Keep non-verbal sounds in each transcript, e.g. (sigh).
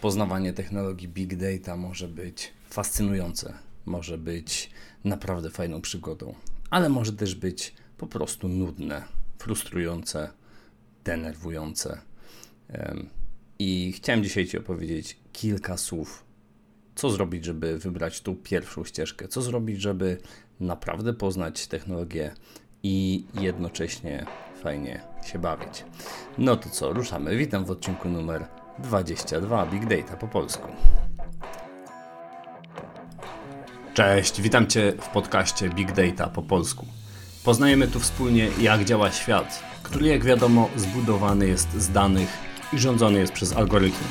poznawanie technologii big data może być fascynujące, może być naprawdę fajną przygodą, ale może też być po prostu nudne, frustrujące, denerwujące. I chciałem dzisiaj Ci opowiedzieć kilka słów, co zrobić, żeby wybrać tą pierwszą ścieżkę, co zrobić, żeby naprawdę poznać technologię i jednocześnie fajnie się bawić. No to co, ruszamy. Witam w odcinku numer 22 Big Data po polsku. Cześć, witam Cię w podcaście Big Data po polsku. Poznajemy tu wspólnie, jak działa świat, który, jak wiadomo, zbudowany jest z danych i rządzony jest przez algorytmy.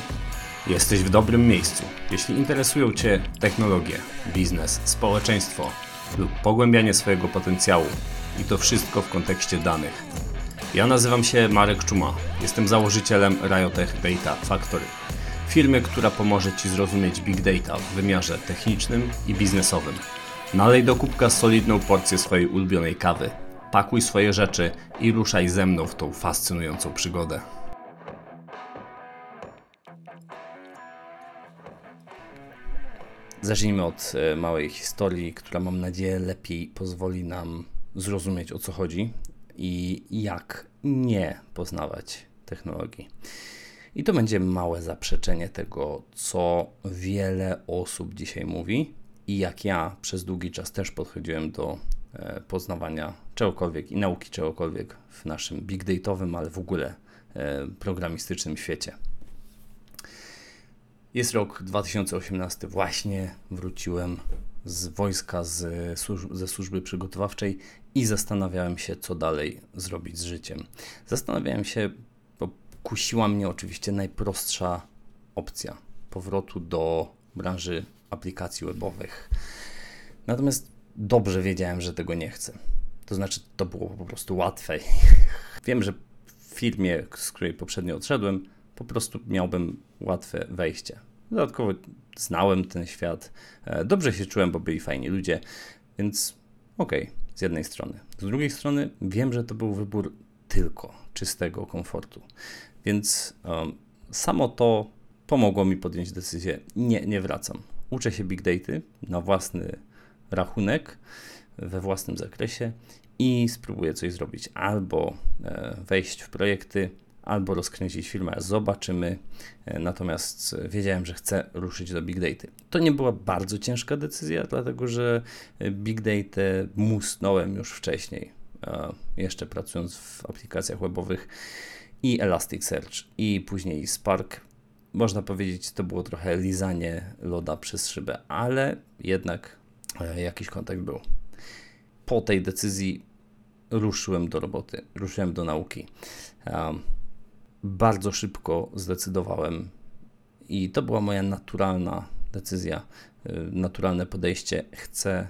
Jesteś w dobrym miejscu. Jeśli interesują Cię technologie, biznes, społeczeństwo lub pogłębianie swojego potencjału, i to wszystko w kontekście danych. Ja nazywam się Marek Czuma. Jestem założycielem Riotech Data Factory. Firmy, która pomoże Ci zrozumieć big data w wymiarze technicznym i biznesowym. Nalej do kubka solidną porcję swojej ulubionej kawy. Pakuj swoje rzeczy i ruszaj ze mną w tą fascynującą przygodę. Zacznijmy od e, małej historii, która mam nadzieję lepiej pozwoli nam zrozumieć o co chodzi i jak nie poznawać technologii. I to będzie małe zaprzeczenie tego, co wiele osób dzisiaj mówi i jak ja przez długi czas też podchodziłem do e, poznawania czegokolwiek i nauki czegokolwiek w naszym big dataowym, ale w ogóle e, programistycznym świecie. Jest rok 2018, właśnie wróciłem z wojska, z ze służby przygotowawczej i zastanawiałem się, co dalej zrobić z życiem. Zastanawiałem się, bo kusiła mnie oczywiście najprostsza opcja powrotu do branży aplikacji webowych. Natomiast dobrze wiedziałem, że tego nie chcę. To znaczy, to było po prostu łatwe. (laughs) Wiem, że w firmie, z której poprzednio odszedłem, po prostu miałbym łatwe wejście. Dodatkowo znałem ten świat, e, dobrze się czułem, bo byli fajni ludzie, więc okej, okay, z jednej strony. Z drugiej strony wiem, że to był wybór tylko czystego komfortu, więc um, samo to pomogło mi podjąć decyzję, nie, nie wracam. Uczę się big data na własny rachunek, we własnym zakresie i spróbuję coś zrobić. Albo e, wejść w projekty, albo rozkręcić firmę. Zobaczymy. E, natomiast wiedziałem, że chcę ruszyć do Big Data. To nie była bardzo ciężka decyzja, dlatego że Big Data musnąłem już wcześniej, jeszcze pracując w aplikacjach webowych i Elasticsearch i później Spark. Można powiedzieć, to było trochę lizanie loda przez szybę, ale jednak e, jakiś kontakt był. Po tej decyzji ruszyłem do roboty, ruszyłem do nauki bardzo szybko zdecydowałem i to była moja naturalna decyzja, y, naturalne podejście. Chcę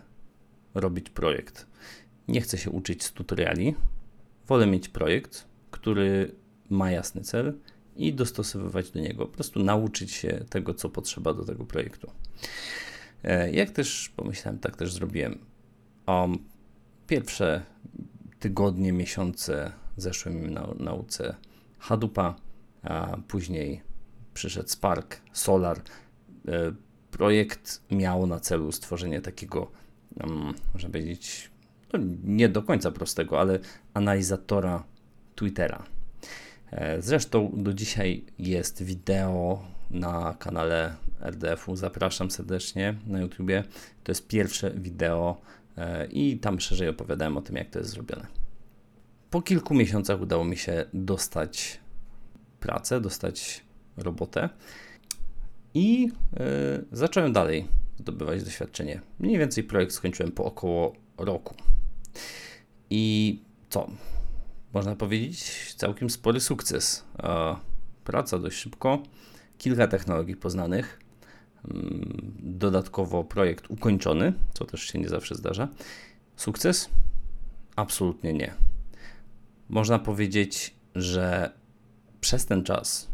robić projekt. Nie chcę się uczyć z tutoriali. Wolę mieć projekt, który ma jasny cel i dostosowywać do niego. Po prostu nauczyć się tego, co potrzeba do tego projektu. E, jak też pomyślałem, tak też zrobiłem. Um, pierwsze tygodnie, miesiące zeszły mi na nauce Hadoopa, a później przyszedł Spark, Solar. E, projekt miał na celu stworzenie takiego, mm, można powiedzieć, no nie do końca prostego, ale analizatora Twittera. E, zresztą do dzisiaj jest wideo na kanale RDF-u. Zapraszam serdecznie na YouTubie. To jest pierwsze wideo e, i tam szerzej opowiadałem o tym, jak to jest zrobione. Po kilku miesiącach udało mi się dostać pracę, dostać robotę i yy, zacząłem dalej zdobywać doświadczenie. Mniej więcej projekt skończyłem po około roku. I co? Można powiedzieć, całkiem spory sukces. Praca dość szybko, kilka technologii poznanych, mm, dodatkowo projekt ukończony, co też się nie zawsze zdarza. Sukces? Absolutnie nie można powiedzieć, że przez ten czas,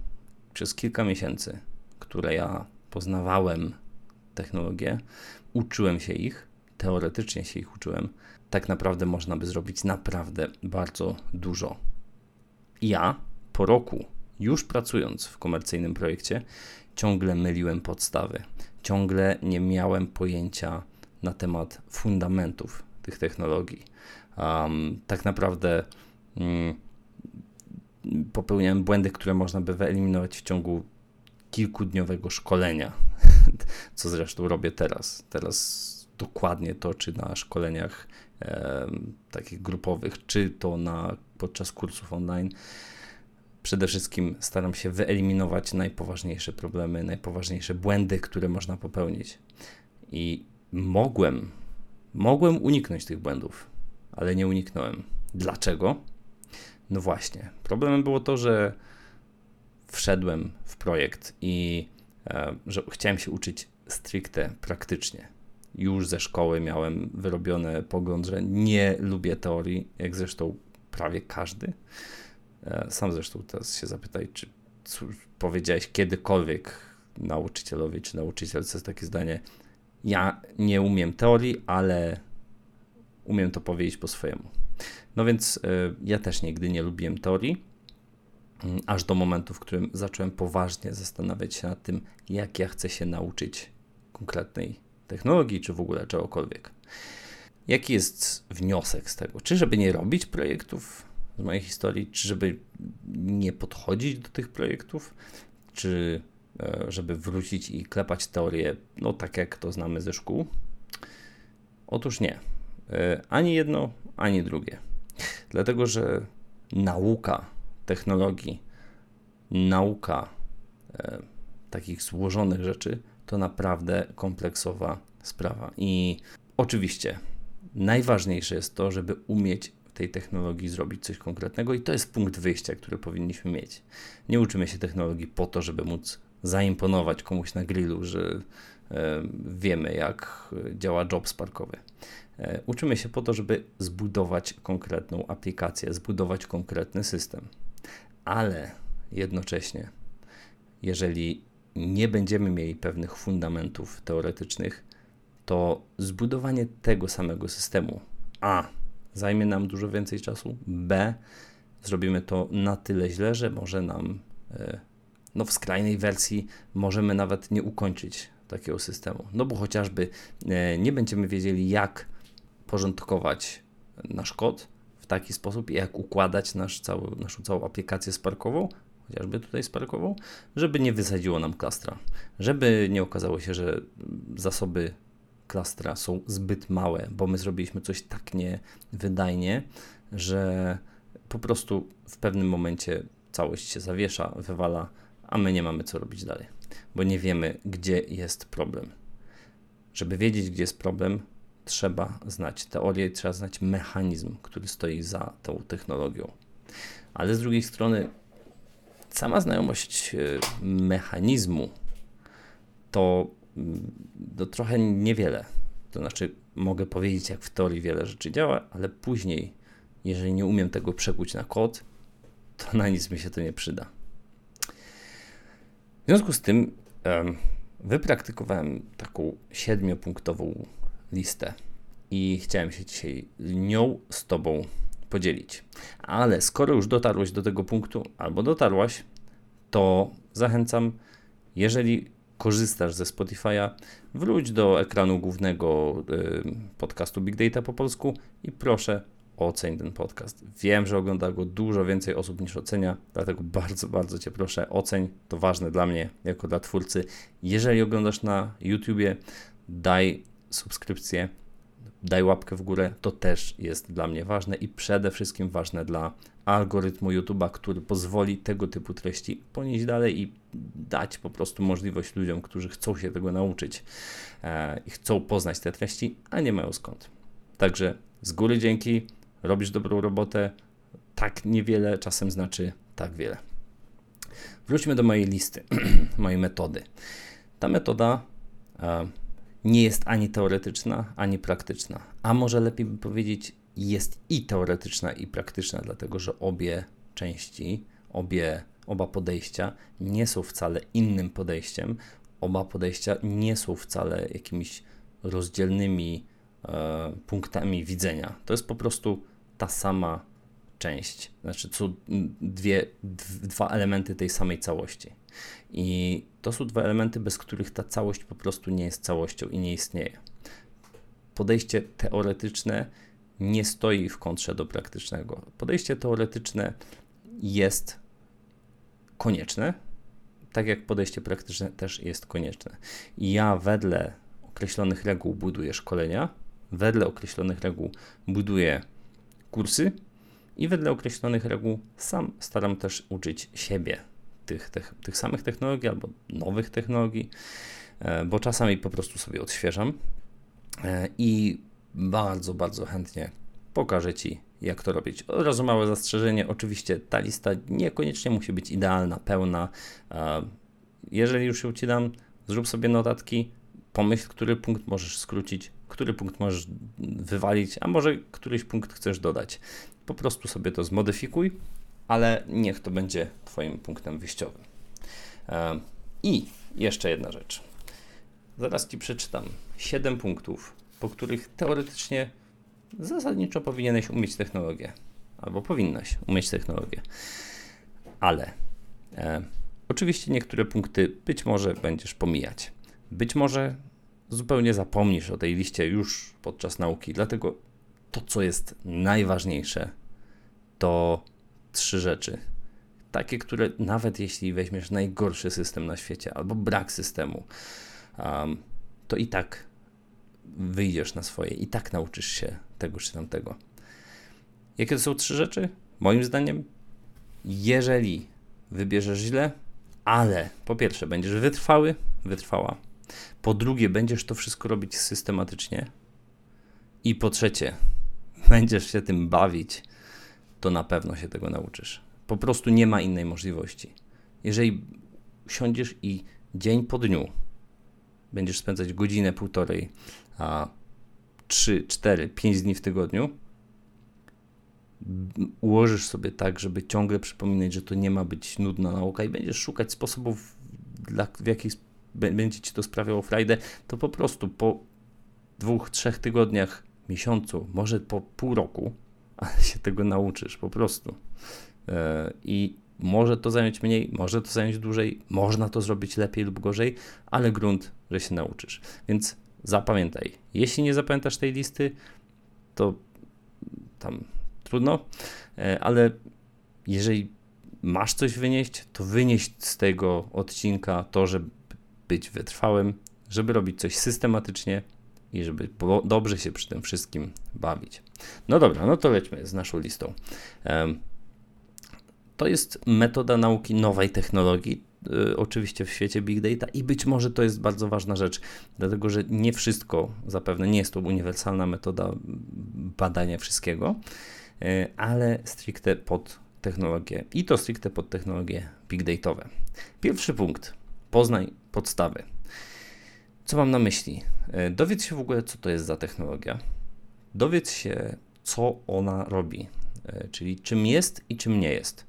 przez kilka miesięcy, które ja poznawałem technologię, uczyłem się ich, teoretycznie się ich uczyłem, tak naprawdę można by zrobić naprawdę bardzo dużo. Ja po roku już pracując w komercyjnym projekcie, ciągle myliłem podstawy. Ciągle nie miałem pojęcia na temat fundamentów tych technologii. Um, tak naprawdę popełniałem błędy, które można by wyeliminować w ciągu kilkudniowego szkolenia, (laughs) co zresztą robię teraz. Teraz dokładnie to, czy na szkoleniach e, takich grupowych, czy to na, podczas kursów online. Przede wszystkim staram się wyeliminować najpoważniejsze problemy, najpoważniejsze błędy, które można popełnić. I mogłem, mogłem uniknąć tych błędów, ale nie uniknąłem. Dlaczego? No właśnie, problemem było to, że wszedłem w projekt i e, że chciałem się uczyć stricte praktycznie. Już ze szkoły miałem wyrobiony pogląd, że nie lubię teorii, jak zresztą prawie każdy. E, sam zresztą teraz się zapytaj, czy powiedziałeś kiedykolwiek nauczycielowi czy nauczycielce takie zdanie, ja nie umiem teorii, ale umiem to powiedzieć po swojemu. No więc y, ja też nigdy nie lubiłem teorii, y, aż do momentu, w którym zacząłem poważnie zastanawiać się nad tym, jak ja chcę się nauczyć konkretnej technologii, czy w ogóle czegokolwiek. Jaki jest wniosek z tego? Czy żeby nie robić projektów z mojej historii, czy żeby nie podchodzić do tych projektów, czy e, żeby wrócić i klepać teorię, no tak jak to znamy ze szkół? Otóż nie. E, ani jedno, ani drugie. Dlatego, że nauka technologii, nauka e, takich złożonych rzeczy to naprawdę kompleksowa sprawa. I oczywiście najważniejsze jest to, żeby umieć w tej technologii zrobić coś konkretnego, i to jest punkt wyjścia, który powinniśmy mieć. Nie uczymy się technologii po to, żeby móc zaimponować komuś na grillu, że e, wiemy, jak działa job parkowy. E, uczymy się po to, żeby zbudować konkretną aplikację, zbudować konkretny system. Ale jednocześnie, jeżeli nie będziemy mieli pewnych fundamentów teoretycznych, to zbudowanie tego samego systemu A zajmie nam dużo więcej czasu, B zrobimy to na tyle źle, że może nam e, no w skrajnej wersji możemy nawet nie ukończyć takiego systemu. No bo chociażby e, nie będziemy wiedzieli, jak porządkować nasz kod w taki sposób, jak układać nasz cały, naszą całą aplikację sparkową, chociażby tutaj sparkową, żeby nie wysadziło nam klastra, żeby nie okazało się, że zasoby klastra są zbyt małe, bo my zrobiliśmy coś tak niewydajnie, że po prostu w pewnym momencie całość się zawiesza, wywala, a my nie mamy co robić dalej, bo nie wiemy, gdzie jest problem. Żeby wiedzieć, gdzie jest problem, trzeba znać teorię, trzeba znać mechanizm, który stoi za tą technologią. Ale z drugiej strony, sama znajomość e, mechanizmu to, mm, to trochę niewiele. To znaczy, mogę powiedzieć, jak w teorii wiele rzeczy działa, ale później, jeżeli nie umiem tego przekuć na kod, to na nic mi się to nie przyda. W związku z tym wypraktykowałem taką siedmiopunktową listę i chciałem się dzisiaj nią z Tobą podzielić. Ale skoro już dotarłeś do tego punktu, albo dotarłaś, to zachęcam, jeżeli korzystasz ze Spotify'a, wróć do ekranu głównego y, podcastu Big Data po polsku i proszę oceń ten podcast. Wiem, że ogląda go dużo więcej osób niż ocenia, dlatego bardzo, bardzo Cię proszę, oceń. To ważne dla mnie, jako dla twórcy. Jeżeli oglądasz na YouTubie, daj subskrypcję, daj łapkę w górę, to też jest dla mnie ważne i przede wszystkim ważne dla algorytmu YouTube'a, który pozwoli tego typu treści ponieść dalej i dać po prostu możliwość ludziom, którzy chcą się tego nauczyć e, i chcą poznać te treści, a nie mają skąd. Także z góry dzięki, robisz dobrą robotę. Tak niewiele czasem znaczy tak wiele. Wróćmy do mojej listy, (clears throat) mojej metody. Ta metoda e, nie jest ani teoretyczna, ani praktyczna. A może lepiej by powiedzieć, jest i teoretyczna, i praktyczna, dlatego że obie części, obie, oba podejścia nie są wcale innym podejściem. Oba podejścia nie są wcale jakimiś rozdzielnymi e, punktami widzenia. To jest po prostu ta sama część, znaczy są dwie, dwa elementy tej samej całości. I to są dwa elementy, bez których ta całość po prostu nie jest całością i nie istnieje. Podejście teoretyczne nie stoi w kontrze do praktycznego. Podejście teoretyczne jest konieczne, tak jak podejście praktyczne też jest konieczne. Ja wedle określonych reguł buduję szkolenia, wedle określonych reguł buduję kursy i wedle określonych reguł sam staram też uczyć siebie tych, tych, tych samych technologii albo nowych technologii, e, bo czasami po prostu sobie odświeżam e, i bardzo, bardzo chętnie pokażę Ci, jak to robić. Od razu małe zastrzeżenie, oczywiście ta lista niekoniecznie musi być idealna, pełna. E, jeżeli już ją Ci dam, zrób sobie notatki, pomyśl, który punkt możesz skrócić, który punkt możesz wywalić, a może któryś punkt chcesz dodać. Po prostu sobie to zmodyfikuj, ale niech to będzie Twoim punktem wyjściowym. I jeszcze jedna rzecz. Zaraz Ci przeczytam 7 punktów, po których teoretycznie zasadniczo powinieneś umieć technologię, albo powinnaś umieć technologię. Ale e, oczywiście niektóre punkty być może będziesz pomijać. Być może zupełnie zapomnisz o tej liście już podczas nauki. Dlatego to, co jest najważniejsze, to trzy rzeczy. Takie, które nawet jeśli weźmiesz najgorszy system na świecie albo brak systemu, um, to i tak wyjdziesz na swoje, i tak nauczysz się tego czy tamtego. Jakie to są trzy rzeczy? Moim zdaniem, jeżeli wybierzesz źle, ale po pierwsze będziesz wytrwały, wytrwała, po drugie, będziesz to wszystko robić systematycznie. I po trzecie, będziesz się tym bawić, to na pewno się tego nauczysz. Po prostu nie ma innej możliwości. Jeżeli siądziesz i dzień po dniu będziesz spędzać godzinę, półtorej, a 3, 4, 5 dni w tygodniu, ułożysz sobie tak, żeby ciągle przypominać, że to nie ma być nudna nauka i będziesz szukać sposobów, dla, w jakich będzie ci to sprawiało frajdę, to po prostu po dwóch, trzech tygodniach, miesiącu, może po pół roku, (laughs) ale się tego nauczysz po prostu. E, I może to zająć mniej, może to zająć dłużej, można to zrobić lepiej lub gorzej, ale grunt, że się nauczysz. Więc zapamiętaj, jeśli nie zapamiętasz tej listy, to tam trudno, e, ale jeżeli masz coś wynieść, to wynieść z tego odcinka to, że być wytrwałym, żeby robić coś systematycznie i żeby dobrze się przy tym wszystkim bawić. No dobra, no to lećmy z naszą listą. To jest metoda nauki nowej technologii, y, oczywiście w świecie big data i być może to jest bardzo ważna rzecz, dlatego że nie wszystko, zapewne nie jest to uniwersalna metoda badania wszystkiego, y, ale stricte pod technologię i to stricte pod technologie big dataowe. Pierwszy punkt. Poznaj podstawy. Co mam na myśli? E, dowiedz się w ogóle, co to jest za technologia. Dowiedz się, co ona robi, e, czyli czym jest i czym nie jest.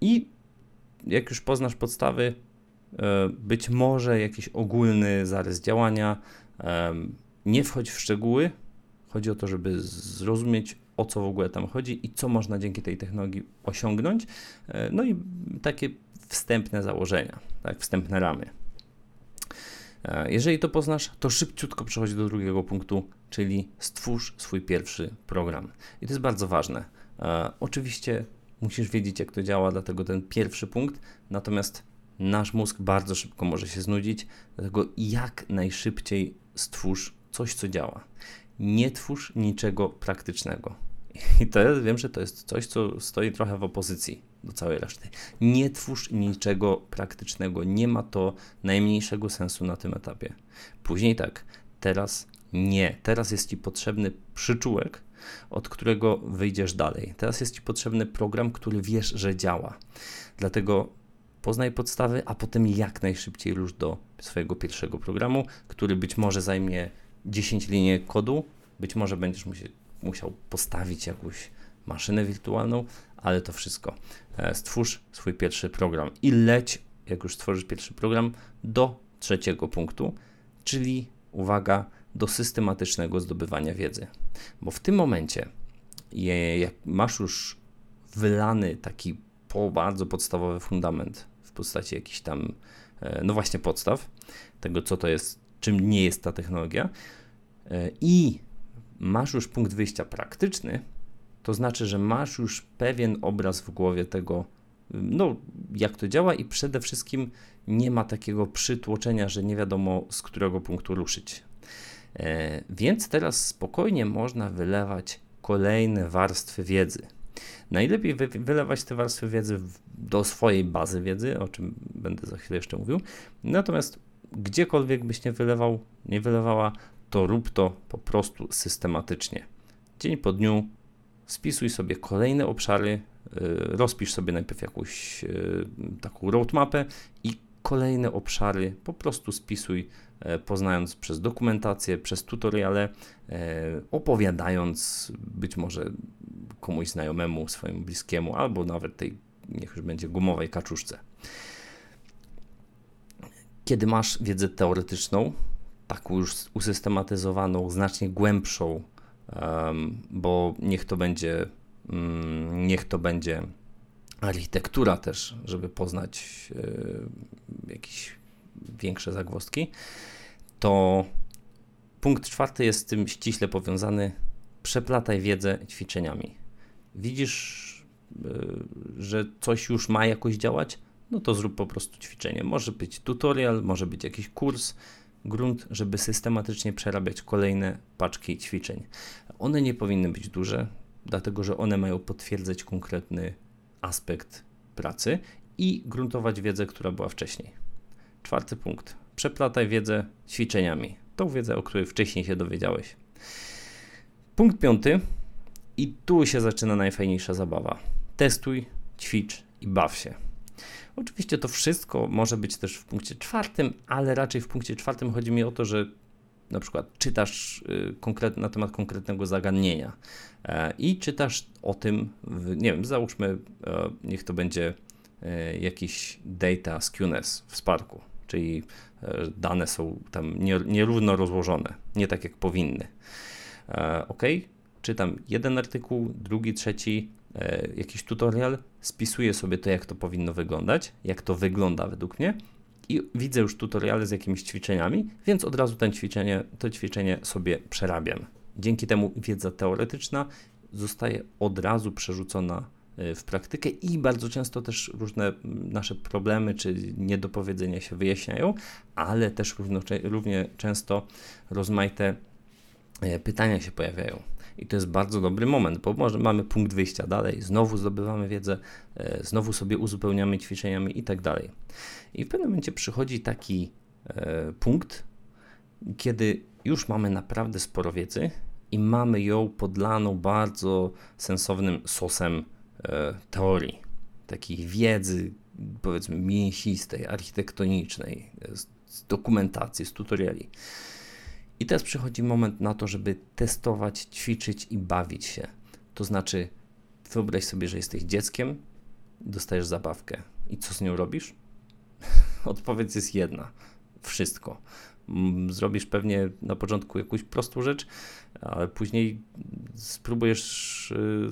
I jak już poznasz podstawy, e, być może jakiś ogólny zarys działania. Nie wchodź w szczegóły. Chodzi o to, żeby zrozumieć, o co w ogóle tam chodzi i co można dzięki tej technologii osiągnąć. No i takie wstępne założenia, tak, wstępne ramy. E, jeżeli to poznasz, to szybciutko przechodź do drugiego punktu, czyli stwórz swój pierwszy program. I to jest bardzo ważne. E, oczywiście musisz wiedzieć, jak to działa, dlatego ten pierwszy punkt, natomiast nasz mózg bardzo szybko może się znudzić, dlatego jak najszybciej stwórz coś, co działa. Nie twórz niczego praktycznego. I to wiem, że to jest coś, co stoi trochę w opozycji do całej reszty. Nie twórz niczego praktycznego, nie ma to najmniejszego sensu na tym etapie. Później tak, teraz nie, teraz jest Ci potrzebny przyczółek, od którego wyjdziesz dalej. Teraz jest Ci potrzebny program, który wiesz, że działa. Dlatego poznaj podstawy, a potem jak najszybciej rusz do swojego pierwszego programu, który być może zajmie 10 linii kodu, być może będziesz musiał postawić jakąś maszynę wirtualną, ale to wszystko. E, stwórz swój pierwszy program i leć, jak już stworzysz pierwszy program, do trzeciego punktu, czyli uwaga, do systematycznego zdobywania wiedzy. Bo w tym momencie jak masz już wylany taki po bardzo podstawowy fundament w postaci jakichś tam, e, no właśnie podstaw tego, co to jest, czym nie jest ta technologia e, i masz już punkt wyjścia praktyczny, to znaczy, że masz już pewien obraz w głowie tego, no, jak to działa i przede wszystkim nie ma takiego przytłoczenia, że nie wiadomo z którego punktu ruszyć. E, więc teraz spokojnie można wylewać kolejne warstwy wiedzy. Najlepiej wy wylewać te warstwy wiedzy do swojej bazy wiedzy, o czym będę za chwilę jeszcze mówił. Natomiast gdziekolwiek byś nie wylewał, nie wylewała, to rób to po prostu systematycznie. Dzień po dniu spisuj sobie kolejne obszary, y, rozpisz sobie najpierw jakąś y, taką roadmapę i kolejne obszary po prostu spisuj, e, poznając przez dokumentację, przez tutoriale, e, opowiadając być może komuś znajomemu, swojemu bliskiemu, albo nawet tej, niech już będzie gumowej kaczuszce. Kiedy masz wiedzę teoretyczną, taką już usystematyzowaną, znacznie głębszą, bo niech to będzie, mm, niech to będzie architektura też, żeby poznać e, jakieś większe zagwozdki, to punkt czwarty jest z tym ściśle powiązany. Przeplataj wiedzę ćwiczeniami. Widzisz, e, że coś już ma jakoś działać? No to zrób po prostu ćwiczenie. Może być tutorial, może być jakiś kurs, grunt, żeby systematycznie przerabiać kolejne paczki ćwiczeń. One nie powinny być duże, dlatego że one mają potwierdzać konkretny aspekt pracy i gruntować wiedzę, która była wcześniej. Czwarty punkt. Przeplataj wiedzę ćwiczeniami. Tą wiedzę, o której wcześniej się dowiedziałeś. Punkt piąty. I tu się zaczyna najfajniejsza zabawa. Testuj, ćwicz i baw się. Oczywiście to wszystko może być też w punkcie czwartym, ale raczej w punkcie czwartym chodzi mi o to, że na przykład czytasz y, na temat konkretnego zagadnienia e, i czytasz o tym, nie wiem, załóżmy, e, niech to będzie e, jakiś data QNES w Sparku, czyli dane są tam nierówno rozłożone, nie tak jak powinny. Ok, czytam jeden artykuł, drugi, trzeci, jakiś tutorial, spisuję sobie to, jak to powinno wyglądać, jak to wygląda według mnie i widzę już tutoriale z jakimiś ćwiczeniami, więc od razu ten ćwiczenie, to ćwiczenie sobie przerabiam. Dzięki temu wiedza teoretyczna zostaje od razu przerzucona e, w praktykę i bardzo często też różne nasze problemy czy niedopowiedzenia się wyjaśniają, ale też równie często rozmaite e, pytania się pojawiają. I to jest bardzo dobry moment, bo może mamy punkt wyjścia dalej, znowu zdobywamy wiedzę, e, znowu sobie uzupełniamy ćwiczeniami i tak dalej. I w pewnym momencie przychodzi taki e, punkt, kiedy już mamy naprawdę sporo wiedzy i mamy ją podlaną bardzo sensownym sosem e, teorii, takiej wiedzy, powiedzmy, mięsistej, architektonicznej, z dokumentacji, z tutoriali. I teraz przychodzi moment na to, żeby testować, ćwiczyć i bawić się. To znaczy, wyobraź sobie, że jesteś dzieckiem, dostajesz zabawkę. I co z nią robisz? (laughs) Odpowiedź jest jedna: wszystko. Zrobisz pewnie na początku jakąś prostą rzecz, ale później spróbujesz y,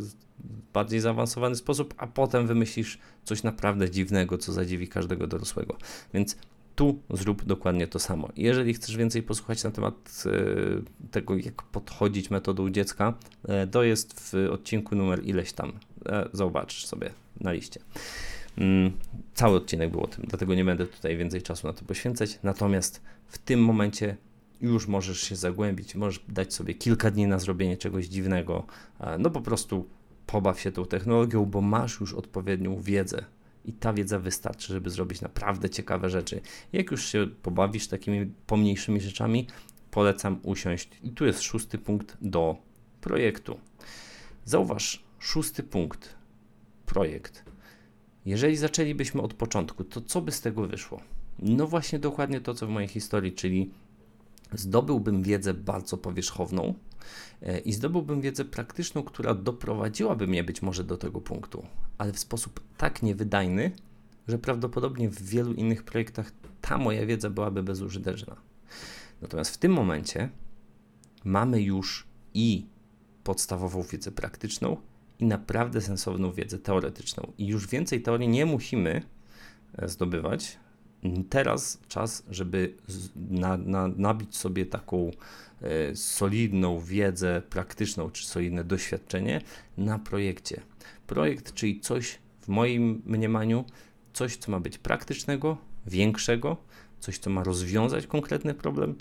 bardziej zaawansowany sposób, a potem wymyślisz coś naprawdę dziwnego, co zadziwi każdego dorosłego. Więc tu zrób dokładnie to samo. Jeżeli chcesz więcej posłuchać na temat e, tego, jak podchodzić metodą dziecka, e, to jest w odcinku numer ileś tam. E, zobaczysz sobie na liście. Mm, cały odcinek był o tym, dlatego nie będę tutaj więcej czasu na to poświęcać. Natomiast w tym momencie już możesz się zagłębić, możesz dać sobie kilka dni na zrobienie czegoś dziwnego. No po prostu pobaw się tą technologią, bo masz już odpowiednią wiedzę i ta wiedza wystarczy, żeby zrobić naprawdę ciekawe rzeczy. Jak już się pobawisz takimi pomniejszymi rzeczami, polecam usiąść. I tu jest szósty punkt do projektu. Zauważ, szósty punkt, projekt. Jeżeli zaczęlibyśmy od początku, to co by z tego wyszło? No właśnie dokładnie to, co w mojej historii, czyli zdobyłbym wiedzę bardzo powierzchowną i zdobyłbym wiedzę praktyczną, która doprowadziłaby mnie być może do tego punktu, ale w sposób tak niewydajny, że prawdopodobnie w wielu innych projektach ta moja wiedza byłaby bezużyteczna. Natomiast w tym momencie mamy już i podstawową wiedzę praktyczną i naprawdę sensowną wiedzę teoretyczną. I już więcej teorii nie musimy e, zdobywać. Teraz czas, żeby na, na, nabić sobie taką e, solidną wiedzę praktyczną czy solidne doświadczenie na projekcie. Projekt, czyli coś w moim mniemaniu, coś, co ma być praktycznego, większego, coś, co ma rozwiązać konkretny problem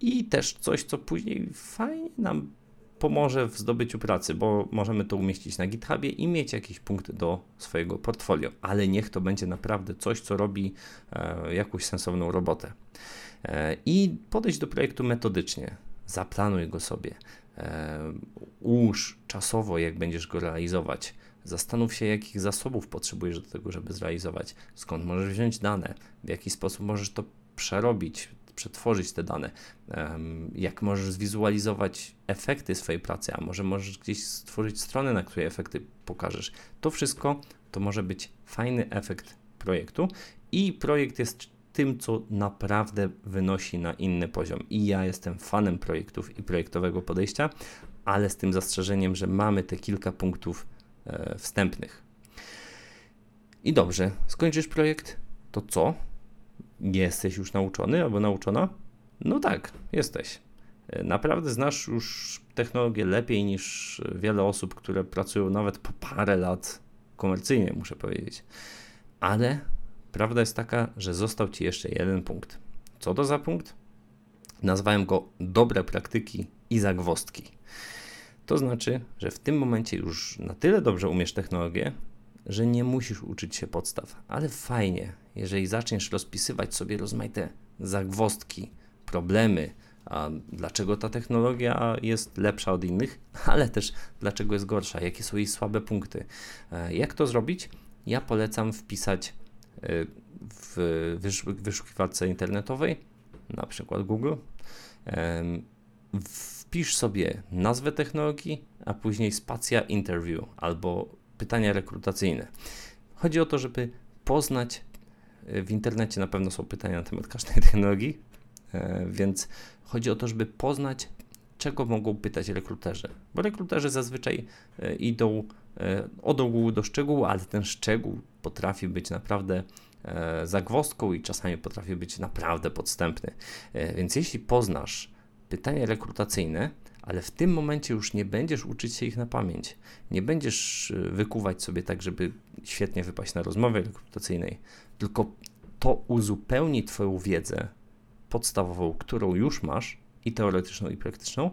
i też coś, co później fajnie nam pomoże w zdobyciu pracy, bo możemy to umieścić na GitHubie i mieć jakiś punkt do swojego portfolio, ale niech to będzie naprawdę coś, co robi e, jakąś sensowną robotę. E, I podejść do projektu metodycznie, zaplanuj go sobie, e, ułóż czasowo, jak będziesz go realizować. Zastanów się, jakich zasobów potrzebujesz do tego, żeby zrealizować, skąd możesz wziąć dane, w jaki sposób możesz to przerobić, przetworzyć te dane, jak możesz zwizualizować efekty swojej pracy, a może możesz gdzieś stworzyć stronę, na której efekty pokażesz. To wszystko to może być fajny efekt projektu i projekt jest tym, co naprawdę wynosi na inny poziom. I ja jestem fanem projektów i projektowego podejścia, ale z tym zastrzeżeniem, że mamy te kilka punktów e, wstępnych. I dobrze, skończysz projekt, to co? Jesteś już nauczony albo nauczona? No tak, jesteś. E, naprawdę znasz już technologię lepiej niż wiele osób, które pracują nawet po parę lat komercyjnie, muszę powiedzieć. Ale prawda jest taka, że został ci jeszcze jeden punkt. Co to za punkt? Nazwałem go dobre praktyki i zagwostki. To znaczy, że w tym momencie już na tyle dobrze umiesz technologię, że nie musisz uczyć się podstaw, ale fajnie, jeżeli zaczniesz rozpisywać sobie rozmaite zagwostki, problemy, dlaczego ta technologia jest lepsza od innych, (laughs) ale też dlaczego jest gorsza, jakie są jej słabe punkty. E, jak to zrobić? Ja polecam wpisać w wyszukiwarce internetowej, na przykład Google, wpisz sobie nazwę technologii, a później spacja interview albo pytania rekrutacyjne. Chodzi o to, żeby poznać, e, w internecie na pewno są pytania na temat każdej (laughs) technologii, e, więc chodzi o to, żeby poznać, czego mogą pytać rekruterzy. Bo rekruterzy zazwyczaj e, idą od ogółu do szczegółu, ale ten szczegół potrafi być naprawdę zagwozdką i czasami potrafi być naprawdę podstępny. Więc jeśli poznasz pytania rekrutacyjne, ale w tym momencie już nie będziesz uczyć się ich na pamięć. Nie będziesz wykuwać sobie tak, żeby świetnie wypaść na rozmowie rekrutacyjnej, tylko to uzupełni Twoją wiedzę podstawową, którą już masz, i teoretyczną, i praktyczną,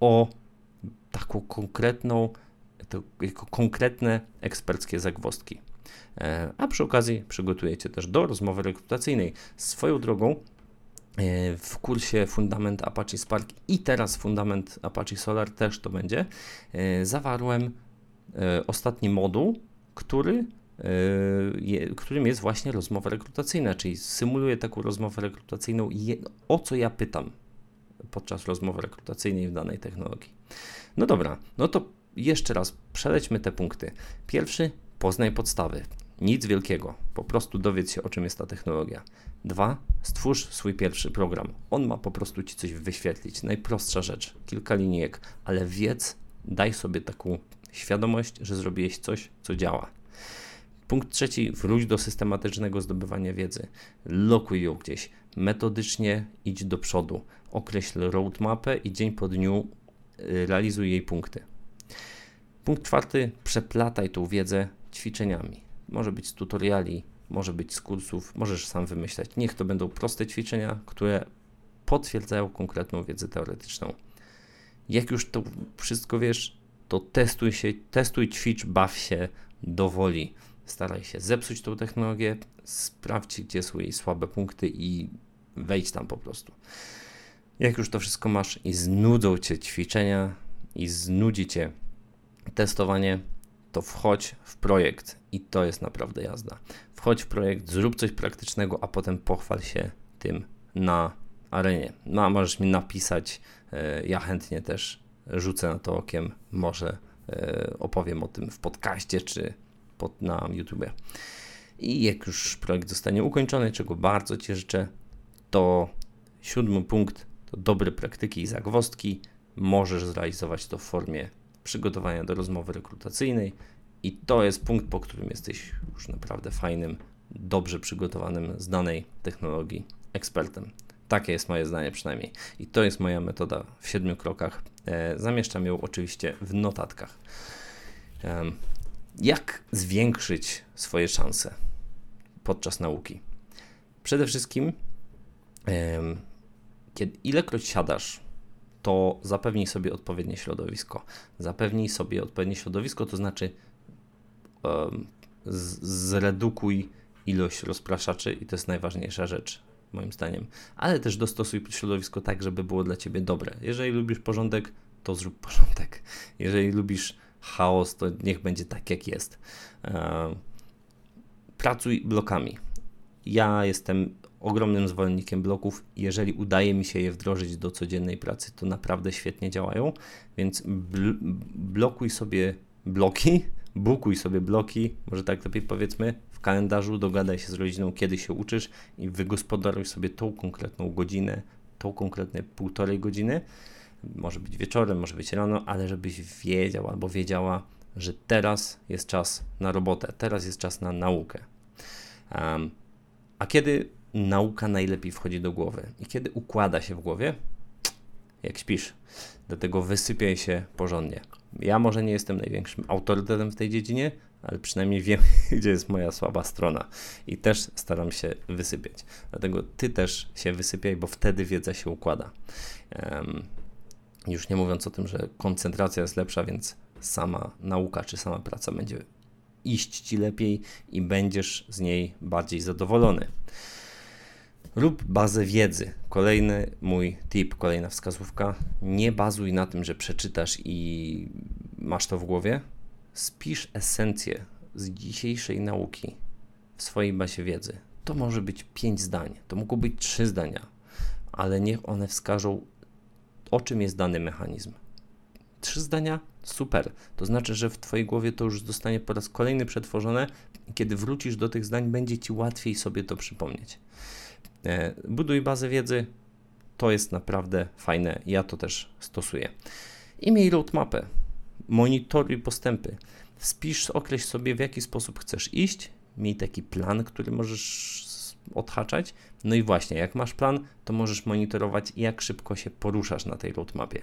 o taką konkretną, to, jako konkretne eksperckie zagwozdki. E, a przy okazji przygotujecie też do rozmowy rekrutacyjnej. Swoją drogą, E, w kursie Fundament Apache Spark i teraz Fundament Apache Solar też to będzie, e, zawarłem ostatni moduł, który, którym jest właśnie rozmowa rekrutacyjna, czyli symuluję taką rozmowę rekrutacyjną, o co ja pytam podczas rozmowy rekrutacyjnej w danej technologii. No dobra, no to jeszcze raz przelećmy te punkty. Pierwszy, poznaj podstawy. Nic wielkiego, po prostu dowiedz się, o czym jest ta technologia. Dwa, stwórz swój pierwszy program. On ma po prostu ci coś wyświetlić. Najprostsza rzecz, kilka linijek, ale wiedz, daj sobie taką świadomość, że zrobiłeś coś, co działa. Punkt trzeci, wróć do systematycznego zdobywania wiedzy. Lokuj ją gdzieś, metodycznie idź do przodu. Określ roadmapę i dzień po dniu y, realizuj jej punkty. Punkt czwarty, przeplataj tą wiedzę ćwiczeniami. Może być z tutoriali, może być z kursów, możesz sam wymyślać. Niech to będą proste ćwiczenia, które potwierdzają konkretną wiedzę teoretyczną. Jak już to wszystko wiesz, to testuj się, testuj, ćwicz, baw się do woli. Staraj się zepsuć tą technologię, sprawdź, gdzie są jej słabe punkty i wejdź tam po prostu. Jak już to wszystko masz i znudzą cię ćwiczenia i znudzi cię testowanie, to wchodź w projekt i to jest naprawdę jazda. Wchodź w projekt, zrób coś praktycznego, a potem pochwal się tym na arenie. No, możesz mi napisać, e, ja chętnie też rzucę na to okiem, może e, opowiem o tym w podcaście czy pod, na YouTube. I jak już projekt zostanie ukończony, czego bardzo Ci życzę, to siódmy punkt to dobre praktyki i zagwozdki. możesz zrealizować to w formie przygotowania do rozmowy rekrutacyjnej i to jest punkt, po którym jesteś już naprawdę fajnym, dobrze przygotowanym z danej technologii ekspertem. Takie jest moje zdanie przynajmniej. I to jest moja metoda w siedmiu krokach. E, zamieszczam ją oczywiście w notatkach. E, jak zwiększyć swoje szanse podczas nauki? Przede wszystkim, kiedy ilekroć siadasz, to zapewnij sobie odpowiednie środowisko. Zapewnij sobie odpowiednie środowisko, to znaczy zredukuj ilość rozpraszaczy i to jest najważniejsza rzecz moim zdaniem, ale też dostosuj środowisko tak, żeby było dla ciebie dobre. Jeżeli lubisz porządek, to zrób porządek. Jeżeli lubisz chaos, to niech będzie tak, jak jest. E, pracuj blokami. Ja jestem ogromnym zwolennikiem bloków. Jeżeli udaje mi się je wdrożyć do codziennej pracy, to naprawdę świetnie działają, więc bl blokuj sobie bloki, (laughs) bukuj sobie bloki, może tak lepiej powiedzmy, kalendarzu, dogadaj się z rodziną, kiedy się uczysz i wygospodaruj sobie tą konkretną godzinę, tą konkretne półtorej godziny. Może być wieczorem, może być rano, ale żebyś wiedział albo wiedziała, że teraz jest czas na robotę, teraz jest czas na naukę. Um, a kiedy nauka najlepiej wchodzi do głowy i kiedy układa się w głowie, jak śpisz. Dlatego wysypiaj się porządnie. Ja może nie jestem największym autorytetem w tej dziedzinie, ale przynajmniej wiem, (laughs) gdzie jest moja słaba strona i też staram się wysypiać. Dlatego ty też się wysypiaj, bo wtedy wiedza się układa. Um, już nie mówiąc o tym, że koncentracja jest lepsza, więc sama nauka czy sama praca będzie iść ci lepiej i będziesz z niej bardziej zadowolony. Rób bazę wiedzy. Kolejny mój tip, kolejna wskazówka. Nie bazuj na tym, że przeczytasz i masz to w głowie, spisz esencję z dzisiejszej nauki w swojej bazie wiedzy. To może być pięć zdań, to mogą być trzy zdania, ale niech one wskażą, o czym jest dany mechanizm. Trzy zdania? Super. To znaczy, że w Twojej głowie to już zostanie po raz kolejny przetworzone kiedy wrócisz do tych zdań, będzie Ci łatwiej sobie to przypomnieć. E, buduj bazę wiedzy. To jest naprawdę fajne. Ja to też stosuję. I miej roadmapę monitoruj postępy. Spisz, określ sobie, w jaki sposób chcesz iść, miej taki plan, który możesz odhaczać. No i właśnie, jak masz plan, to możesz monitorować, jak szybko się poruszasz na tej roadmapie.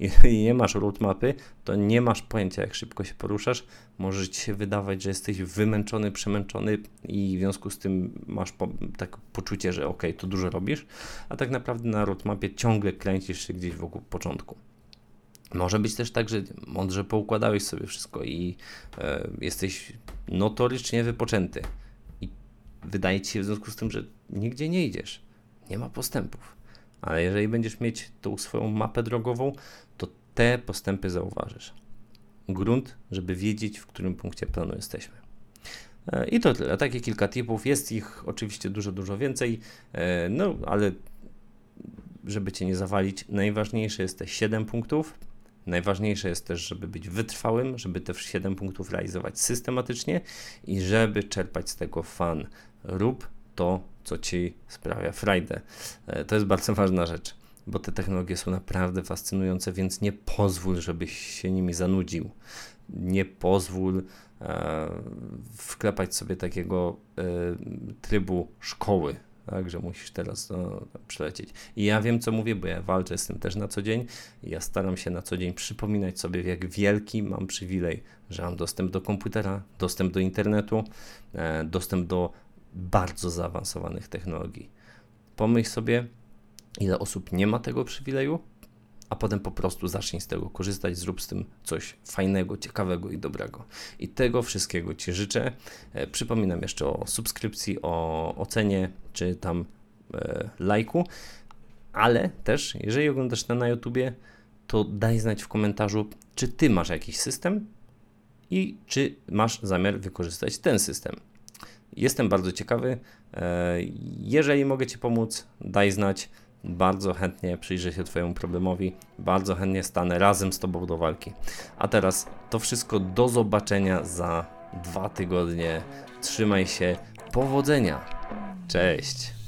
Jeżeli nie masz roadmapy, to nie masz pojęcia, jak szybko się poruszasz. Może ci się wydawać, że jesteś wymęczony, przemęczony i w związku z tym masz po, tak poczucie, że ok, to dużo robisz, a tak naprawdę na roadmapie ciągle kręcisz się gdzieś wokół początku. Może być też tak, że mądrze poukładałeś sobie wszystko i e, jesteś notorycznie wypoczęty. Wydaje ci się w związku z tym, że nigdzie nie idziesz, nie ma postępów. Ale jeżeli będziesz mieć tą swoją mapę drogową, to te postępy zauważysz. Grunt, żeby wiedzieć, w którym punkcie planu jesteśmy. E, I to tyle. Takie kilka tipów. Jest ich oczywiście dużo, dużo więcej, e, no ale żeby cię nie zawalić, najważniejsze jest te 7 punktów Najważniejsze jest też, żeby być wytrwałym, żeby te 7 punktów realizować systematycznie i żeby czerpać z tego fan. Rób to, co ci sprawia frajdę. E, to jest bardzo ważna rzecz, bo te technologie są naprawdę fascynujące, więc nie pozwól, żebyś się nimi zanudził. Nie pozwól e, wklepać sobie takiego e, trybu szkoły, tak, że musisz teraz no, przelecieć. I ja wiem, co mówię, bo ja walczę z tym też na co dzień. Ja staram się na co dzień przypominać sobie, jak wielki mam przywilej, że mam dostęp do komputera, dostęp do internetu, e, dostęp do bardzo zaawansowanych technologii. Pomyśl sobie, ile osób nie ma tego przywileju, a potem po prostu zacznij z tego korzystać, zrób z tym coś fajnego, ciekawego i dobrego. I tego wszystkiego Ci życzę. E, przypominam jeszcze o subskrypcji, o ocenie, czy tam e, lajku, ale też, jeżeli oglądasz to na YouTubie, to daj znać w komentarzu, czy Ty masz jakiś system i czy masz zamiar wykorzystać ten system. Jestem bardzo ciekawy. E, jeżeli mogę Ci pomóc, daj znać. Bardzo chętnie przyjrzę się Twojemu problemowi, bardzo chętnie stanę razem z Tobą do walki. A teraz to wszystko do zobaczenia za dwa tygodnie. Trzymaj się, powodzenia. Cześć.